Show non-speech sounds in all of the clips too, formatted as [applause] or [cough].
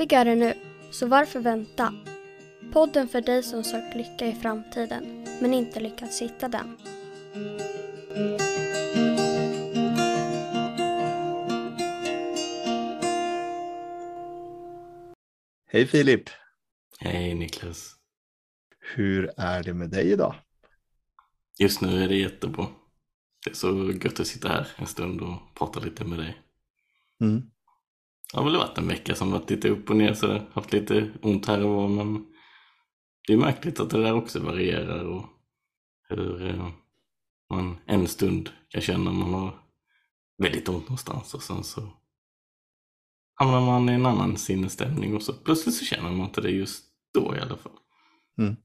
Lyckligare nu, så varför vänta? Podden för dig som sökt lycka i framtiden, men inte lyckats hitta den. Hej Filip! Hej Niklas! Hur är det med dig idag? Just nu är det jättebra. Det är så gött att sitta här en stund och prata lite med dig. Mm. Det har väl varit en vecka som varit lite upp och ner så haft lite ont här och var men det är märkligt att det där också varierar och hur eh, man en stund kan känna man har väldigt ont någonstans och sen så hamnar man i en annan sinnesstämning och så plötsligt så känner man inte det just då i alla fall. Mm.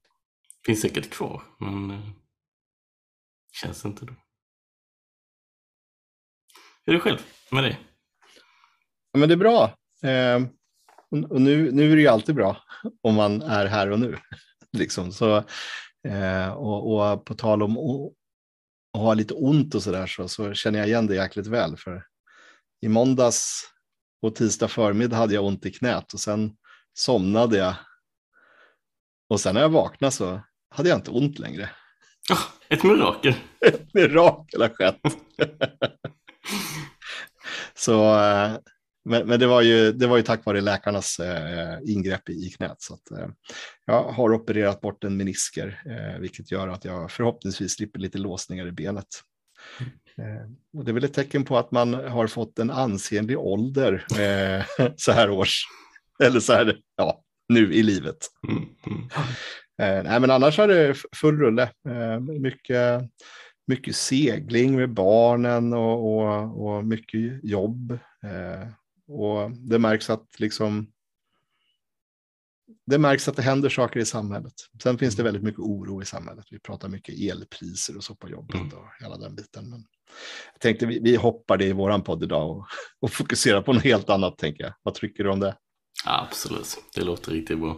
Finns säkert kvar men eh, känns inte då. Hur är det själv med dig? Men det är bra. Eh, och nu, nu är det ju alltid bra om man är här och nu. [laughs] liksom. så, eh, och, och, på tal om att ha lite ont och så där så, så känner jag igen det jäkligt väl. För i måndags och tisdag förmiddag hade jag ont i knät och sen somnade jag. Och sen när jag vaknade så hade jag inte ont längre. Oh, ett mirakel. [laughs] Ett mirakel har skett. [laughs] så, eh, men, men, det, var ju, det var ju tack vare läkarnas eh, ingrepp i, i knät. Så att, eh, jag har opererat bort en menisker, eh, vilket gör att jag förhoppningsvis slipper lite låsningar i benet. Eh, och det är väl ett tecken på att man har fått en ansenlig ålder eh, [laughs] så här års, eller så här, ja, nu i livet. Mm, mm. Eh, nej, men annars är det full rulle. mycket, mycket segling med barnen och, och, och mycket jobb. Och det märks att liksom det märks att det händer saker i samhället. Sen finns det väldigt mycket oro i samhället. Vi pratar mycket elpriser och så på jobbet mm. och hela den biten. Men jag tänkte vi, vi hoppar det i våran podd idag och, [laughs] och fokuserar på något helt annat, tänker jag. Vad tycker du om det? Absolut, det låter riktigt bra.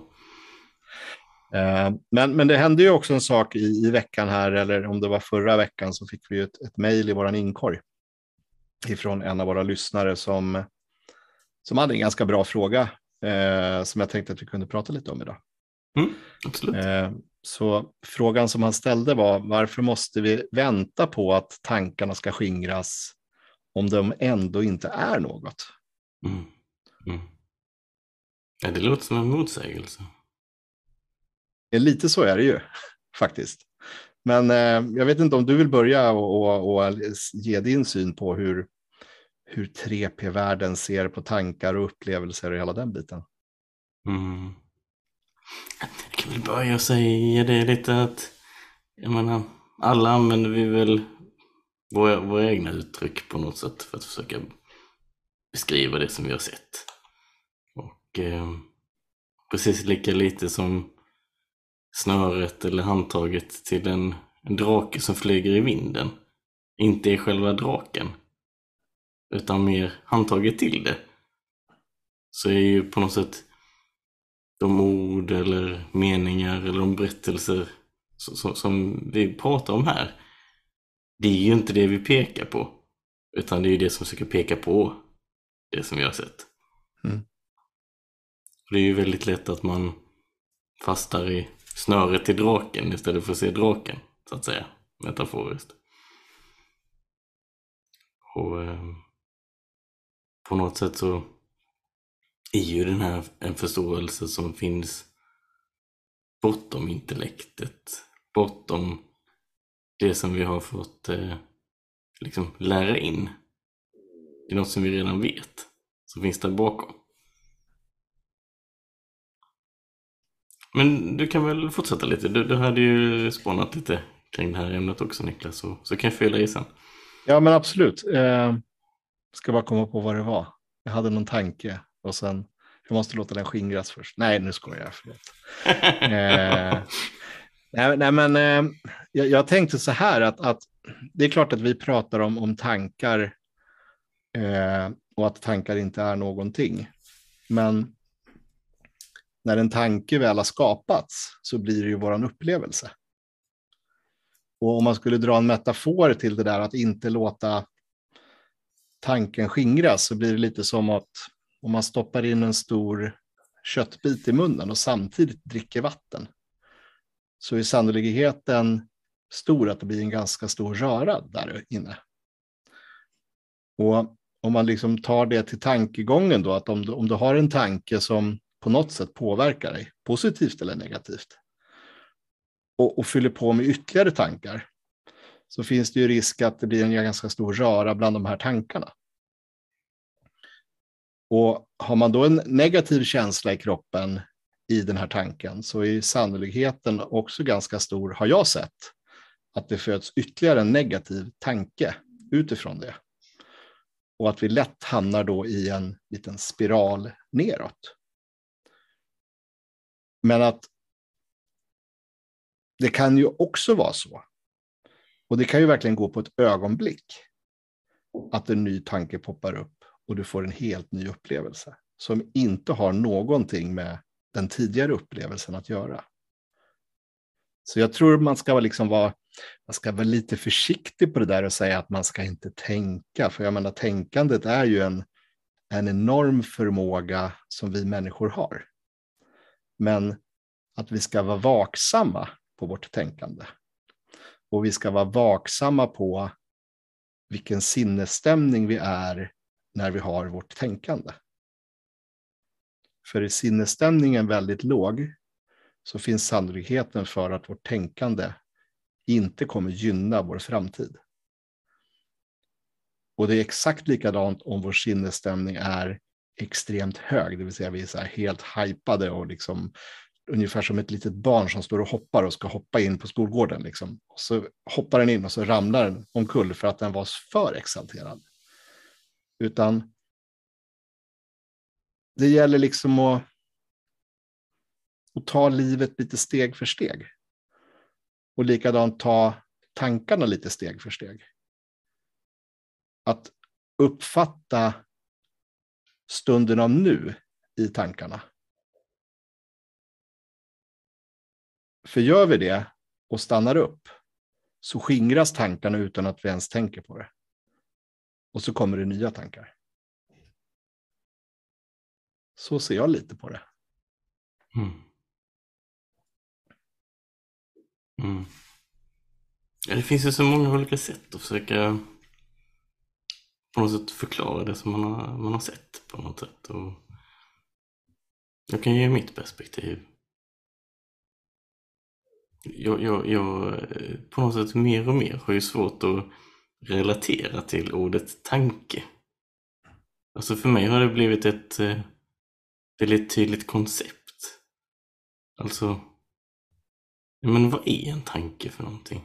Eh, men, men det hände ju också en sak i, i veckan här, eller om det var förra veckan, så fick vi ett, ett mejl i våran inkorg ifrån en av våra lyssnare som, som hade en ganska bra fråga eh, som jag tänkte att vi kunde prata lite om idag. Mm, absolut. Eh, så frågan som han ställde var varför måste vi vänta på att tankarna ska skingras om de ändå inte är något? Mm. Mm. Ja, det låter som en motsägelse. Lite så är det ju [laughs] faktiskt. Men eh, jag vet inte om du vill börja och, och, och ge din syn på hur, hur 3P-världen ser på tankar och upplevelser och hela den biten. Mm. Jag kan väl börja säga det lite att jag menar, alla använder vi väl våra, våra egna uttryck på något sätt för att försöka beskriva det som vi har sett. Och eh, precis lika lite som snöret eller handtaget till en, en drake som flyger i vinden inte är själva draken utan mer handtaget till det så är ju på något sätt de ord eller meningar eller de berättelser som, som vi pratar om här det är ju inte det vi pekar på utan det är ju det som försöker peka på det som vi har sett. Mm. Det är ju väldigt lätt att man fastnar i snöret till draken istället för att se draken, så att säga, metaforiskt. Och eh, på något sätt så är ju den här en förståelse som finns bortom intellektet, bortom det som vi har fått eh, liksom lära in. Det är något som vi redan vet, som finns där bakom. Men du kan väl fortsätta lite? Du, du hade ju spånat lite kring det här ämnet också Niklas, så, så kan jag fylla i sen. Ja men absolut. Eh, ska bara komma på vad det var. Jag hade någon tanke och sen, jag måste låta den skingras först. Nej, nu skojar jag. Förlåt. [laughs] eh, nej, nej, men eh, jag, jag, tänkte så här att, att det är klart att vi pratar om, om tankar eh, och att tankar inte är någonting. Men när en tanke väl har skapats så blir det ju våran upplevelse. Och om man skulle dra en metafor till det där att inte låta tanken skingras så blir det lite som att om man stoppar in en stor köttbit i munnen och samtidigt dricker vatten så är sannolikheten stor att det blir en ganska stor röra där inne. Och om man liksom tar det till tankegången då, att om du, om du har en tanke som på något sätt påverkar dig, positivt eller negativt, och, och fyller på med ytterligare tankar, så finns det ju risk att det blir en ganska stor röra bland de här tankarna. Och har man då en negativ känsla i kroppen i den här tanken så är sannolikheten också ganska stor, har jag sett, att det föds ytterligare en negativ tanke utifrån det. Och att vi lätt hamnar då i en liten spiral neråt. Men att det kan ju också vara så, och det kan ju verkligen gå på ett ögonblick, att en ny tanke poppar upp och du får en helt ny upplevelse som inte har någonting med den tidigare upplevelsen att göra. Så jag tror man ska liksom vara, man ska vara lite försiktig på det där och säga att man ska inte tänka. För jag menar, tänkandet är ju en, en enorm förmåga som vi människor har. Men att vi ska vara vaksamma på vårt tänkande. Och vi ska vara vaksamma på vilken sinnesstämning vi är när vi har vårt tänkande. För är sinnesstämningen väldigt låg så finns sannolikheten för att vårt tänkande inte kommer gynna vår framtid. Och det är exakt likadant om vår sinnesstämning är extremt hög, det vill säga vi är så helt hypade och liksom ungefär som ett litet barn som står och hoppar och ska hoppa in på skolgården. Liksom. Och så hoppar den in och så ramlar den omkull för att den var för exalterad. Utan det gäller liksom att, att ta livet lite steg för steg. Och likadant ta tankarna lite steg för steg. Att uppfatta stunden av nu i tankarna. För gör vi det och stannar upp så skingras tankarna utan att vi ens tänker på det. Och så kommer det nya tankar. Så ser jag lite på det. Mm. Mm. Ja, det finns ju så många olika sätt att försöka på något sätt förklara det som man har, man har sett på något sätt. Och jag kan ge mitt perspektiv. Jag, jag, jag eh, på något sätt mer och mer har ju svårt att relatera till ordet tanke. Alltså för mig har det blivit ett eh, väldigt tydligt koncept. Alltså, men vad är en tanke för någonting?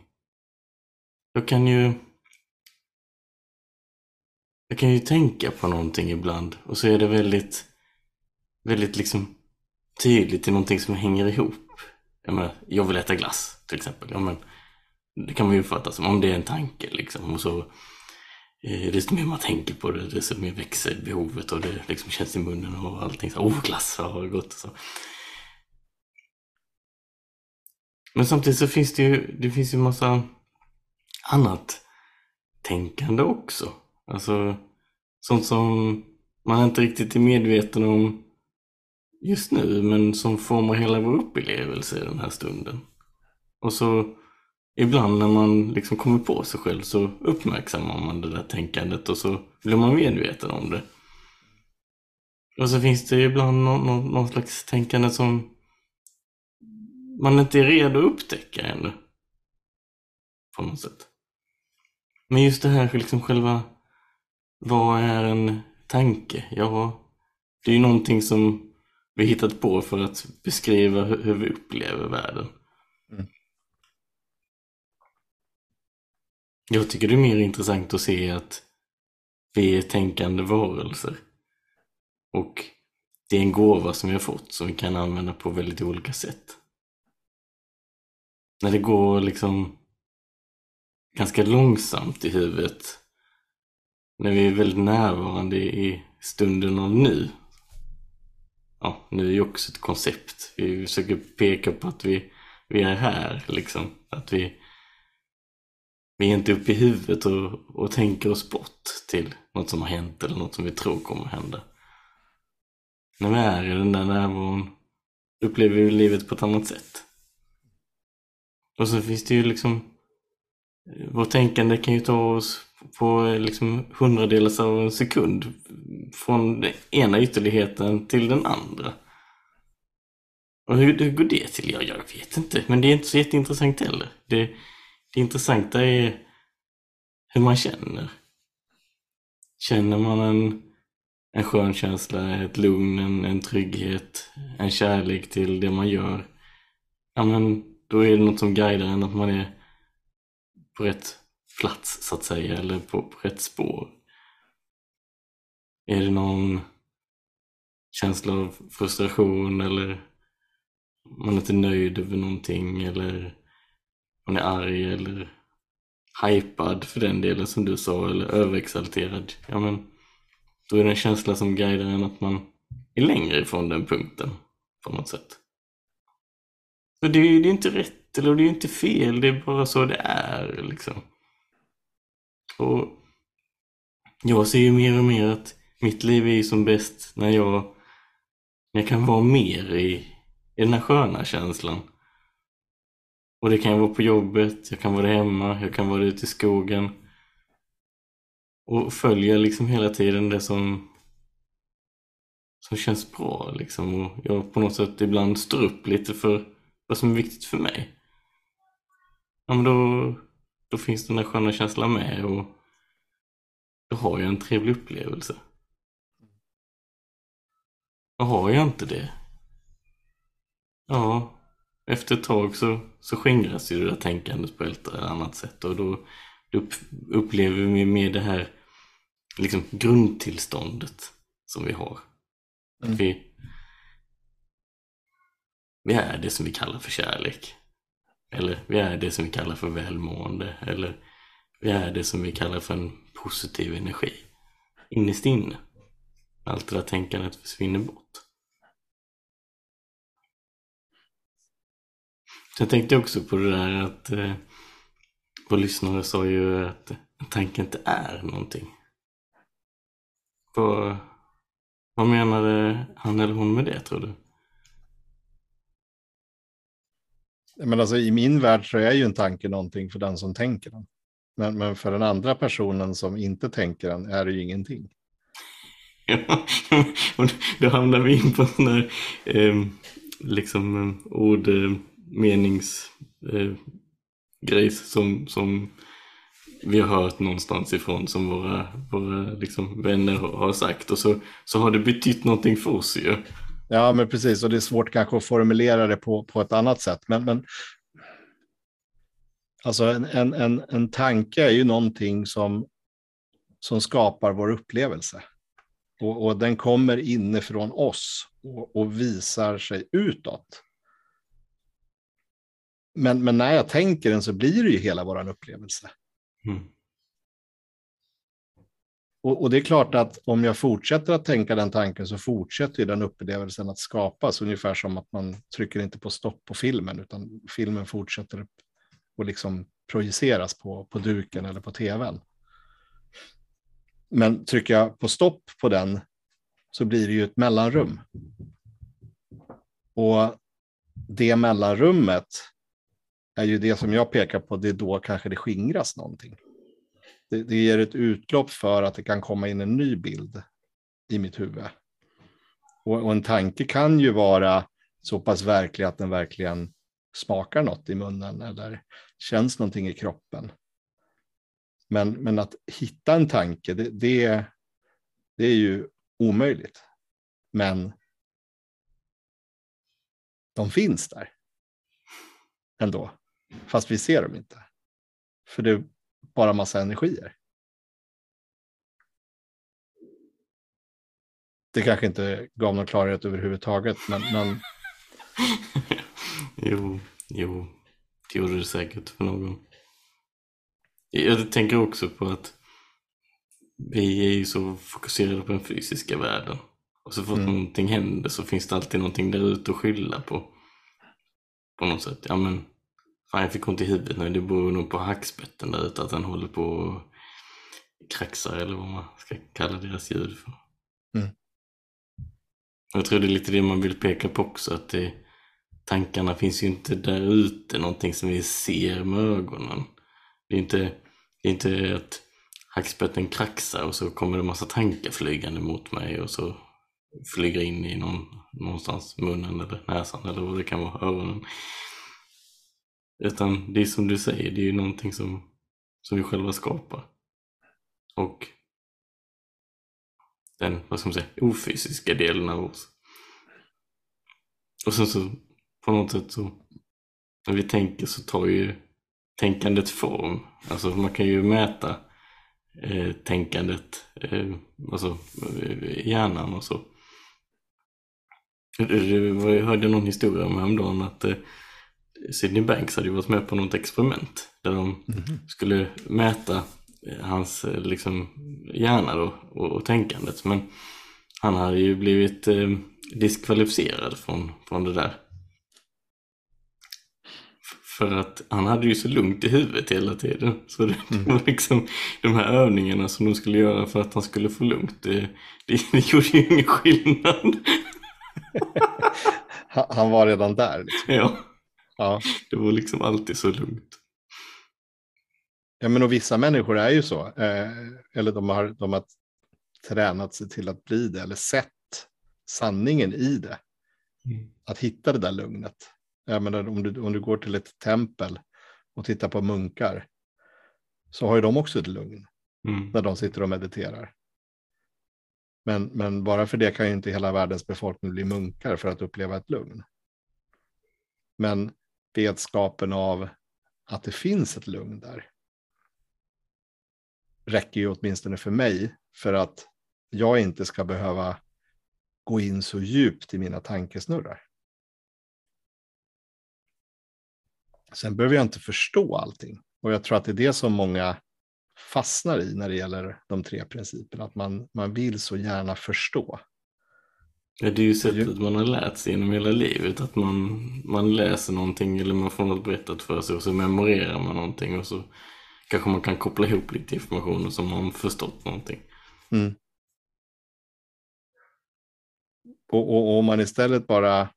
Jag kan ju jag kan ju tänka på någonting ibland och så är det väldigt väldigt liksom tydligt i någonting som hänger ihop. Jag menar, jag vill äta glass till exempel. Ja, men, det kan man ju uppfatta som om det är en tanke liksom. Och så, eh, desto mer man tänker på det, desto mer växer behovet och det liksom känns i munnen och allting. Så, oh, glass har gott. Så. Men samtidigt så finns det ju, det finns ju massa annat tänkande också. Alltså sånt som man inte riktigt är medveten om just nu men som formar hela vår upplevelse i den här stunden. Och så ibland när man liksom kommer på sig själv så uppmärksammar man det där tänkandet och så blir man medveten om det. Och så finns det ibland någon, någon, någon slags tänkande som man inte är redo att upptäcka ännu. På något sätt. Men just det här liksom själva, vad är en tanke? Ja, det är ju någonting som vi hittat på för att beskriva hur, vi upplever världen. Mm. Jag tycker det är mer intressant att se att vi är tänkande varelser. Och det är en gåva som vi har fått som vi kan använda på väldigt olika sätt. När det går liksom ganska långsamt i huvudet, när vi är väldigt närvarande i stunden av nu. Ja, nu är ju också ett koncept. Vi försöker peka på att vi, vi är här, liksom. Att vi, vi är inte uppe i huvudet och, och tänker oss bort till något som har hänt eller något som vi tror kommer hända. när vi är i den där närvaron upplever vi livet på ett annat sätt. Och så finns det ju liksom vårt tänkande kan ju ta oss på liksom hundradels av en sekund från den ena ytterligheten till den andra. Och hur, hur går det till? Ja, jag vet inte, men det är inte så jätteintressant heller. Det, det intressanta är hur man känner. Känner man en, en skön känsla, ett lugn, en, en trygghet, en kärlek till det man gör. Ja, men då är det något som guidar en att man är på rätt plats så att säga, eller på, på rätt spår. Är det någon känsla av frustration eller man är inte nöjd över någonting eller man är arg eller hypad för den delen som du sa eller överexalterad. Ja men då är det en känsla som guidar en att man är längre ifrån den punkten på något sätt. Så det, är, det är inte rätt eller det är inte fel, det är bara så det är liksom. Och jag ser ju mer och mer att mitt liv är som bäst när jag, när jag kan vara mer i, i den här sköna känslan. Och det kan jag vara på jobbet, jag kan vara hemma, jag kan vara ute i skogen. Och följa liksom hela tiden det som som känns bra liksom. Och jag på något sätt ibland står upp lite för vad som är viktigt för mig. Ja men då, då finns den där sköna känslan med och då har jag en trevlig upplevelse. Och har jag inte det, ja, efter ett tag så, så skingras ju det där tänkandet på ett eller annat sätt och då, då upplever vi mer det här liksom grundtillståndet som vi har. Mm. Vi, vi är det som vi kallar för kärlek. Eller vi är det som vi kallar för välmående. Eller vi är det som vi kallar för en positiv energi. Innerst inne. Allt det där tänkandet försvinner bort. Sen tänkte jag också på det där att eh, vår lyssnare sa ju att tanken inte är någonting. Vad, vad menade han eller hon med det tror du? Men alltså, I min värld så är ju en tanke någonting för den som tänker den. Men, men för den andra personen som inte tänker den är det ju ingenting. Ja, [laughs] och då hamnar vi in på sådana här eh, liksom ord, eh, menings, eh, grejs som, som vi har hört någonstans ifrån som våra, våra liksom, vänner har sagt och så, så har det betytt någonting för oss ju. Ja, men precis. Och det är svårt kanske att formulera det på, på ett annat sätt. Men, men alltså en, en, en, en tanke är ju någonting som, som skapar vår upplevelse. Och, och den kommer inifrån oss och, och, visar sig utåt. Men, men när jag tänker den så blir det ju hela vår upplevelse. Mm. Och, och, det är klart att om jag fortsätter att tänka den tanken så fortsätter den upplevelsen att skapas. Ungefär som att man trycker inte på stopp på filmen utan filmen fortsätter att liksom projiceras på, på duken eller på tvn. Men trycker jag på stopp på den så blir det ju ett mellanrum. Och det mellanrummet är ju det som jag pekar på, det är då kanske det skingras någonting det, det ger ett utlopp för att det kan komma in en ny bild i mitt huvud. Och, och en tanke kan ju vara så pass verklig att den verkligen smakar något i munnen eller känns någonting i kroppen. Men, men att hitta en tanke, det, det, det är ju omöjligt. Men de finns där ändå, fast vi ser dem inte. För det bara massa energier. Det kanske inte gav någon klarhet överhuvudtaget, men... men... [laughs] jo, jo, det gjorde det säkert för någon. Jag tänker också på att vi är ju så fokuserade på den fysiska världen. Och så fort mm. någonting händer så finns det alltid någonting där ute att skylla på. På något sätt. Ja men Fan, jag fick ont i huvudet nu. Det beror nog på hackspetten där ute, att den håller på och kraxar eller vad man ska kalla deras ljud för. Mm. Jag tror det är lite det man vill peka på också, att det, tankarna finns ju inte där ute, någonting som vi ser med ögonen. Det är inte, det är inte att hackspetten kraxar och så kommer det massa tankar flygande mot mig och så flyger in i någon, någonstans munnen eller näsan eller vad det kan vara, öronen. Utan det är som du säger, det är ju någonting som, som vi själva skapar. Och den, vad ska man säga, ofysiska delen av oss. Och sen så på något sätt så, när vi tänker så tar ju tänkandet form. Alltså man kan ju mäta eh, tänkandet, eh, alltså eh, hjärnan och så. Jag hörde någon historia om häromdagen att eh, Sydney Banks hade varit med på något experiment där de mm. skulle mäta eh, hans eh, liksom, hjärna då, och, och tänkandet. Men han hade ju blivit eh, diskvalificerad från, från det där. För att han hade ju så lugnt i huvudet hela tiden. Så det, mm. [laughs] var liksom de här övningarna som de skulle göra för att han skulle få lugnt. Det, det, [laughs] det gjorde ju ingen skillnad. [laughs] han var redan där. Liksom. Ja. Ja. [laughs] Det var liksom alltid så lugnt. Ja, men och vissa människor är ju så. Eh, eller de har, de har tränat sig till att bli det eller sett sanningen i det. Mm. Att hitta det där lugnet. Jag menar, om, du, om du går till ett tempel och tittar på munkar så har ju de också ett lugn mm. när de sitter och mediterar. Men, men bara för det kan ju inte hela världens befolkning bli munkar för att uppleva ett lugn. Men vetskapen av att det finns ett lugn där räcker ju åtminstone för mig för att jag inte ska behöva gå in så djupt i mina tankesnurrar. Sen behöver jag inte förstå allting. Och jag tror att det är det som många fastnar i när det gäller de tre principerna. Att man, man vill så gärna förstå. Ja, det är ju sättet man har lärt sig genom hela livet. Att man, man läser någonting eller man får något berättat för sig och så memorerar man någonting och så kanske man kan koppla ihop lite information och så har man förstått någonting. Mm. Och, och, och om man istället bara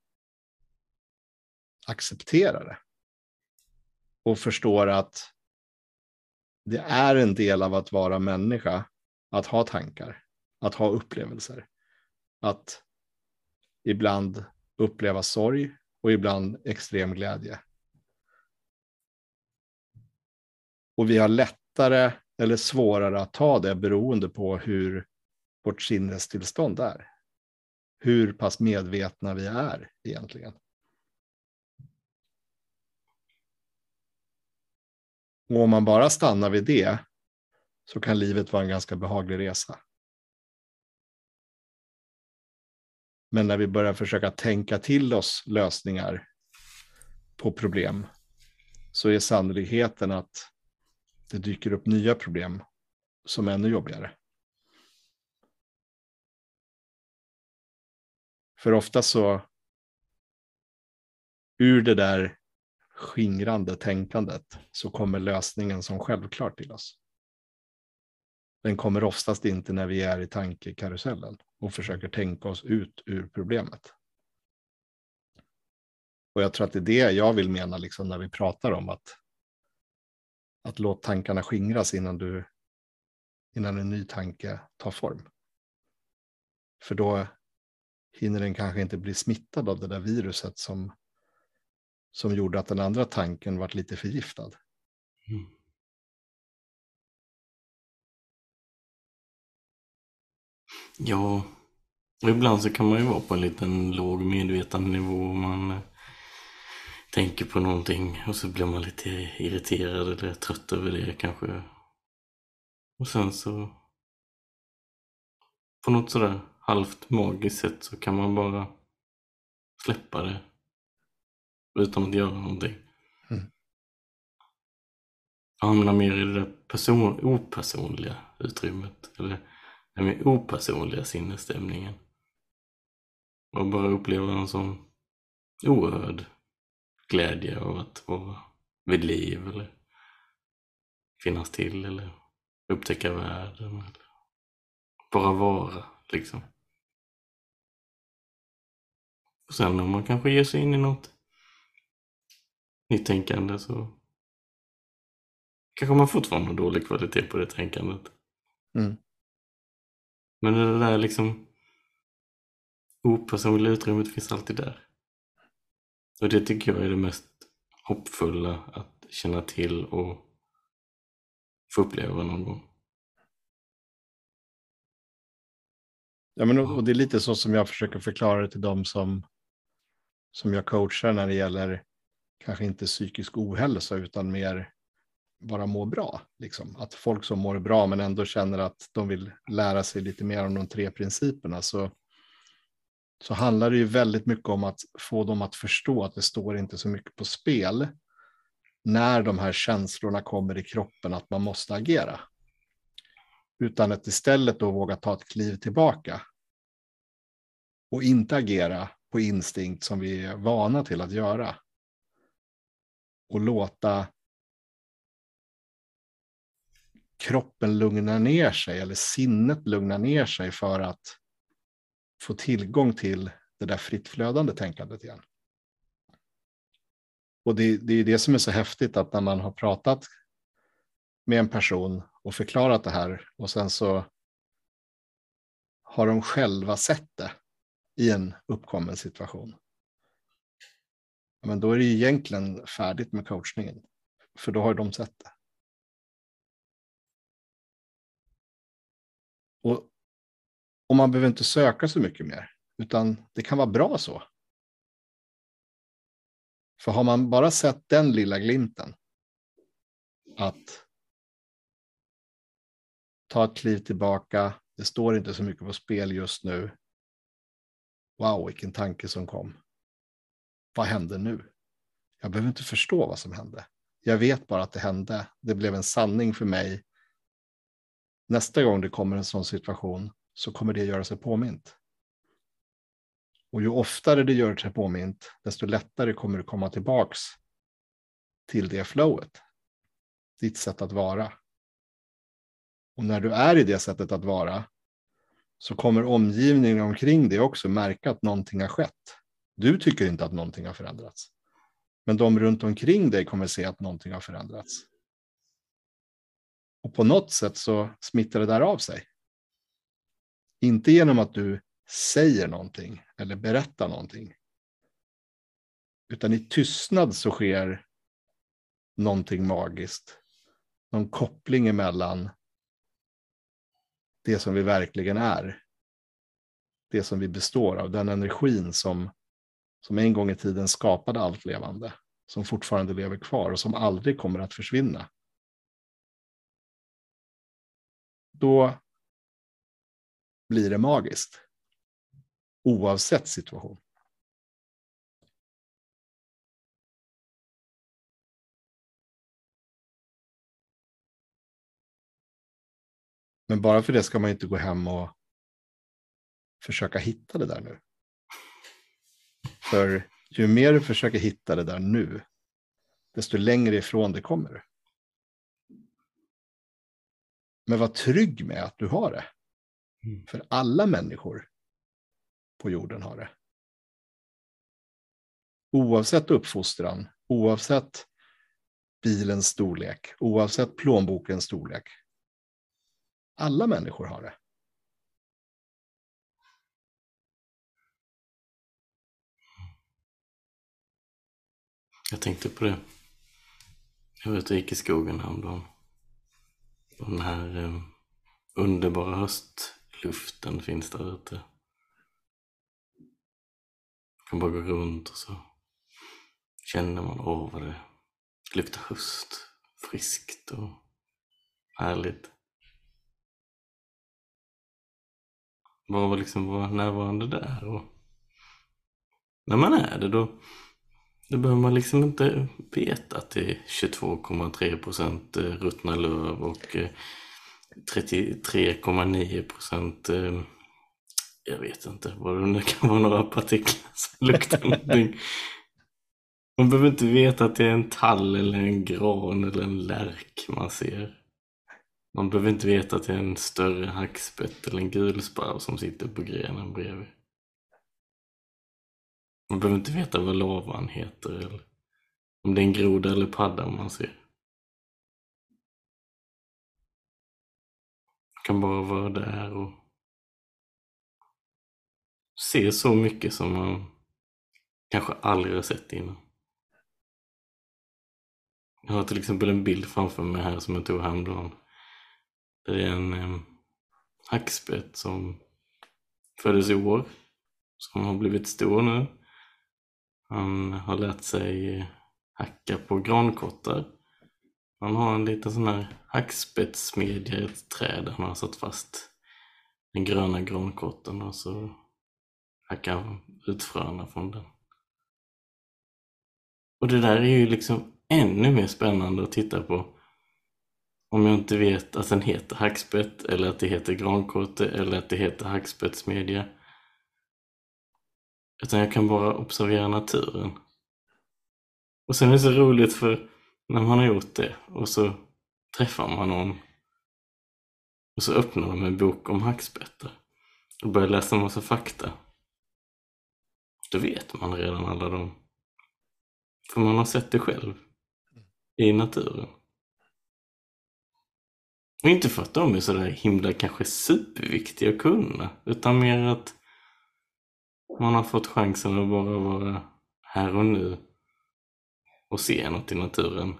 accepterar det och förstår att det är en del av att vara människa, att ha tankar, att ha upplevelser, att ibland uppleva sorg och ibland extrem glädje. Och vi har lättare eller svårare att ta det beroende på hur vårt sinnestillstånd är. Hur pass medvetna vi är egentligen. Och om man bara stannar vid det så kan livet vara en ganska behaglig resa. Men när vi börjar försöka tänka till oss lösningar på problem så är sannolikheten att det dyker upp nya problem som är ännu jobbigare. För ofta så ur det där skingrande tänkandet så kommer lösningen som självklart till oss. Den kommer oftast inte när vi är i tankekarusellen och försöker tänka oss ut ur problemet. Och jag tror att det är det jag vill mena liksom när vi pratar om att, att låta tankarna skingras innan, du, innan en ny tanke tar form. För då hinner den kanske inte bli smittad av det där viruset som som gjorde att den andra tanken vart lite förgiftad. Mm. Ja, ibland så kan man ju vara på en liten låg medvetandenivå. Man eh, tänker på någonting och så blir man lite irriterad eller trött över det kanske. Och sen så på något sådär halvt magiskt sätt så kan man bara släppa det utan att göra någonting. Mm. Hamna mer i det där person, opersonliga utrymmet. Eller den mer opersonliga sinnesstämningen. Och bara uppleva en sån oerhörd glädje av att vara vid liv eller finnas till eller upptäcka världen. Eller bara vara liksom. Och sen om man kanske ger sig in i något nytänkande så kanske man fortfarande har dålig kvalitet på det tänkandet. Mm. Men det där liksom opersonliga utrymmet finns alltid där. Och det tycker jag är det mest hoppfulla att känna till och få uppleva någon gång. Ja, men, och och det är lite så som jag försöker förklara det till dem som, som jag coachar när det gäller kanske inte psykisk ohälsa utan mer bara må bra. Liksom. Att folk som mår bra men ändå känner att de vill lära sig lite mer om de tre principerna så, så handlar det ju väldigt mycket om att få dem att förstå att det står inte så mycket på spel när de här känslorna kommer i kroppen att man måste agera. Utan att istället då våga ta ett kliv tillbaka. Och inte agera på instinkt som vi är vana till att göra. Och låta kroppen lugnar ner sig eller sinnet lugnar ner sig för att få tillgång till det där fritt flödande tänkandet igen. Och det, det är det som är så häftigt att när man har pratat med en person och förklarat det här och sen så har de själva sett det i en uppkommen situation. Men då är det ju egentligen färdigt med coachningen. För då har de sett det. Och, och man behöver inte söka så mycket mer, utan det kan vara bra så. För har man bara sett den lilla glimten, att ta ett kliv tillbaka, det står inte så mycket på spel just nu. Wow, vilken tanke som kom. Vad hände nu? Jag behöver inte förstå vad som hände. Jag vet bara att det hände. Det blev en sanning för mig. Nästa gång det kommer en sån situation så kommer det göra sig påmint. Och ju oftare det gör sig påmint, desto lättare kommer du komma tillbaks till det flowet. Ditt sätt att vara. Och när du är i det sättet att vara så kommer omgivningen omkring dig också märka att någonting har skett. Du tycker inte att någonting har förändrats. Men de runt omkring dig kommer se att någonting har förändrats. Och på något sätt så smittar det där av sig. Inte genom att du säger någonting eller berättar någonting. Utan i tystnad så sker någonting magiskt. Någon koppling emellan det som vi verkligen är. Det som vi består av, den energin som, som en gång i tiden skapade allt levande. Som fortfarande lever kvar och som aldrig kommer att försvinna. Då blir det magiskt. Oavsett situation. Men bara för det ska man inte gå hem och försöka hitta det där nu. För ju mer du försöker hitta det där nu, desto längre ifrån det kommer du. Men var trygg med att du har det. Mm. För alla människor på jorden har det. Oavsett uppfostran, oavsett bilens storlek, oavsett plånbokens storlek. Alla människor har det. Jag tänkte på det. Jag var ute och gick i skogen häromdagen. Den här eh, underbara höstluften finns där ute. Man kan bara gå runt och så känner man, åh vad det luktar höst. Friskt och härligt. Bara liksom vara närvarande där. Och när man är det då, då behöver man liksom inte veta att det är 22,3 procent eh, ruttna löv och eh, 33,9 procent eh, jag vet inte vad det nu kan vara några partiklar som [laughs] luktar någonting. Man behöver inte veta att det är en tall eller en gran eller en lärk man ser. Man behöver inte veta att det är en större hackspett eller en gulsparv som sitter på grenen bredvid. Man behöver inte veta vad lavan heter eller om det är en groda eller padda man ser. Man kan bara vara där och se så mycket som man kanske aldrig har sett innan. Jag har till exempel en bild framför mig här som jag tog häromdagen. Det är en eh, hackspett som föddes i år. Som har blivit stor nu. Han har lärt sig hacka på grankottar. Han har en liten sån här hackspettsmedja i ett träd. Han har satt fast den gröna grankotten och så hackar han ut fröna från den. Och det där är ju liksom ännu mer spännande att titta på om jag inte vet att den heter hackspett eller att det heter grankotte eller att det heter hackspettsmedja. Utan jag kan bara observera naturen. Och sen är det så roligt för när man har gjort det och så träffar man någon och så öppnar de en bok om hackspettar och börjar läsa en massa fakta. Då vet man redan alla dem. För man har sett det själv i naturen. Och inte för att de är sådär himla kanske superviktiga att kunna, utan mer att man har fått chansen att bara vara här och nu och se något i naturen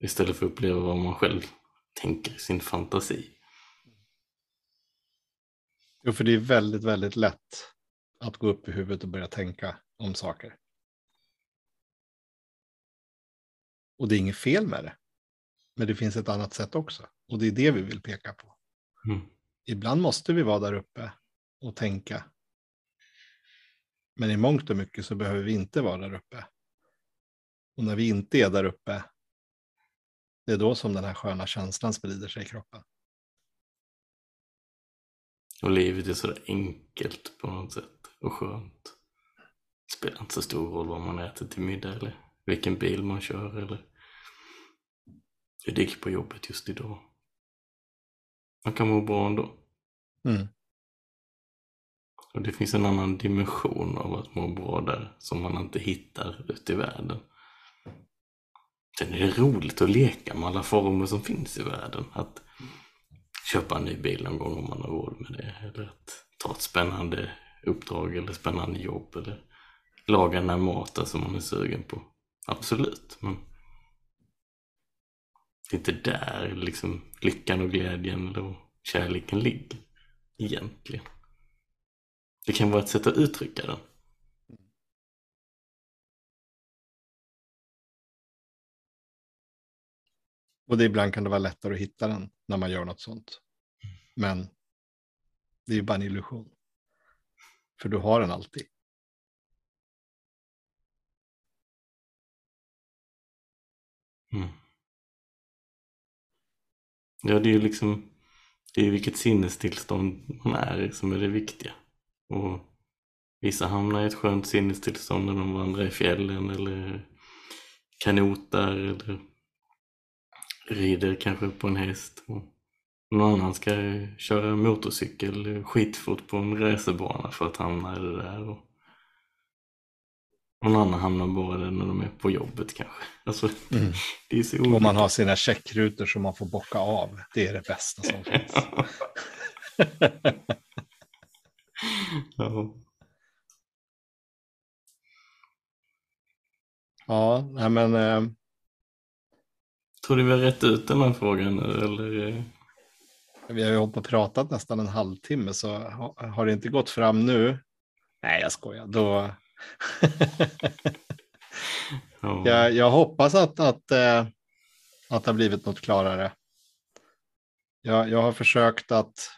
istället för att uppleva vad man själv tänker i sin fantasi. Jo, för det är väldigt, väldigt lätt att gå upp i huvudet och börja tänka om saker. Och det är inget fel med det. Men det finns ett annat sätt också. Och det är det vi vill peka på. Mm. Ibland måste vi vara där uppe och tänka. Men i mångt och mycket så behöver vi inte vara där uppe. Och när vi inte är där uppe, det är då som den här sköna känslan sprider sig i kroppen. Och livet är så enkelt på något sätt och skönt. Det spelar inte så stor roll vad man äter till middag eller vilken bil man kör eller hur det gick på jobbet just idag. Man kan må bra ändå. Mm. Och det finns en annan dimension av att må bra där som man inte hittar ute i världen. Sen är det roligt att leka med alla former som finns i världen. Att köpa en ny bil någon gång om man har råd med det. Eller att ta ett spännande uppdrag eller spännande jobb. Eller laga den här maten som man är sugen på. Absolut, men det är inte där liksom lyckan och glädjen och kärleken ligger egentligen. Det kan vara ett sätt att uttrycka den. Och det ibland kan det vara lättare att hitta den när man gör något sånt. Men det är ju bara en illusion. För du har den alltid. Mm. Ja, det är ju liksom det är vilket sinnestillstånd man är som är det viktiga. Och vissa hamnar i ett skönt sinnestillstånd när de vandrar i fjällen eller kanotar eller rider kanske på en häst. Och någon annan ska köra motorcykel skitfort på en racerbana för att hamna i det där. Och någon annan hamnar bara där när de är på jobbet kanske. Alltså, Mm. [laughs] det är så Och olika. man har sina checkrutor som man får bocka av. Det är det bästa som [laughs] finns. [laughs] ja. Ja, nej men eh, Tror du vi har rätt ut den här frågan nu eller? eh? vi har ju hållit på och pratat nästan en halvtimme så ha- har det inte gått fram nu. Nej, jag skojar. Då... [laughs] Ja. jag, jag hoppas att, att, eh, att det har blivit något klarare. Jag, jag har försökt att,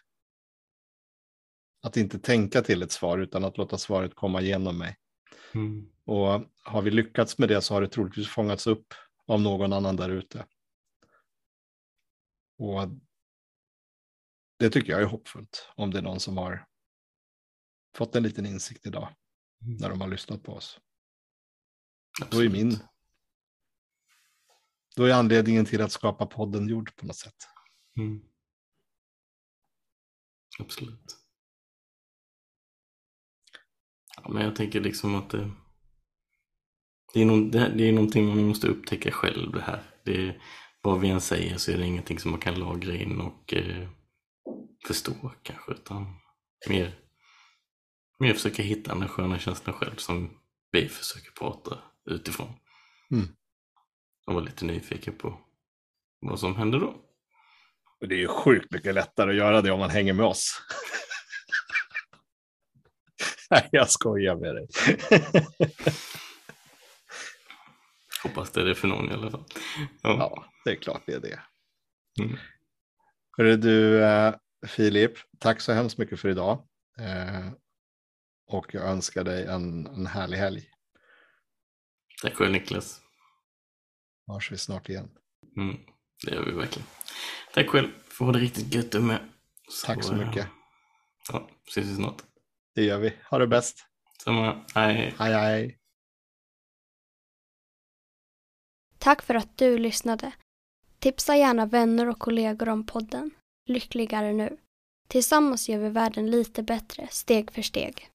att inte tänka till ett svar utan att låta svaret komma igenom mig. Mm. Och har vi lyckats med det så har det troligtvis fångats upp av någon annan där ute. Och det tycker jag är hoppfullt om det är någon som har fått en liten insikt idag när de har lyssnat på oss. Då är Absolut. min. Då är anledningen till att skapa podden gjord på något sätt. Mm. Absolut. Men jag tänker liksom att det, det, är no, det, det är någonting man måste upptäcka själv det här. Det, vad vi än säger så är det ingenting som man kan lagra in och eh, förstå kanske, utan mer, mer försöka hitta den sköna känslan själv som vi försöker prata utifrån. Mm. Och vara lite nyfiken på vad som händer då. Och det är ju sjukt mycket lättare att göra det om man hänger med oss. Nej, jag skojar med dig. [laughs] Hoppas det är det för någon i alla fall. Ja. ja, det är klart det är det. Mm. Hörru du, eh, Filip, tack så hemskt mycket för idag. Eh, och jag önskar dig en, en härlig helg. Tack själv Niklas. Hörs vi snart igen. Mm, det gör vi verkligen. Tack själv. Får det riktigt gött du med. Tack så eh, mycket. Ja, ses vi snart. Det gör vi. Ha det bäst. Samma. Hej. Hej hej. Tack för att du lyssnade. Tipsa gärna vänner och kollegor om podden Lyckligare nu. Tillsammans gör vi världen lite bättre, steg för steg.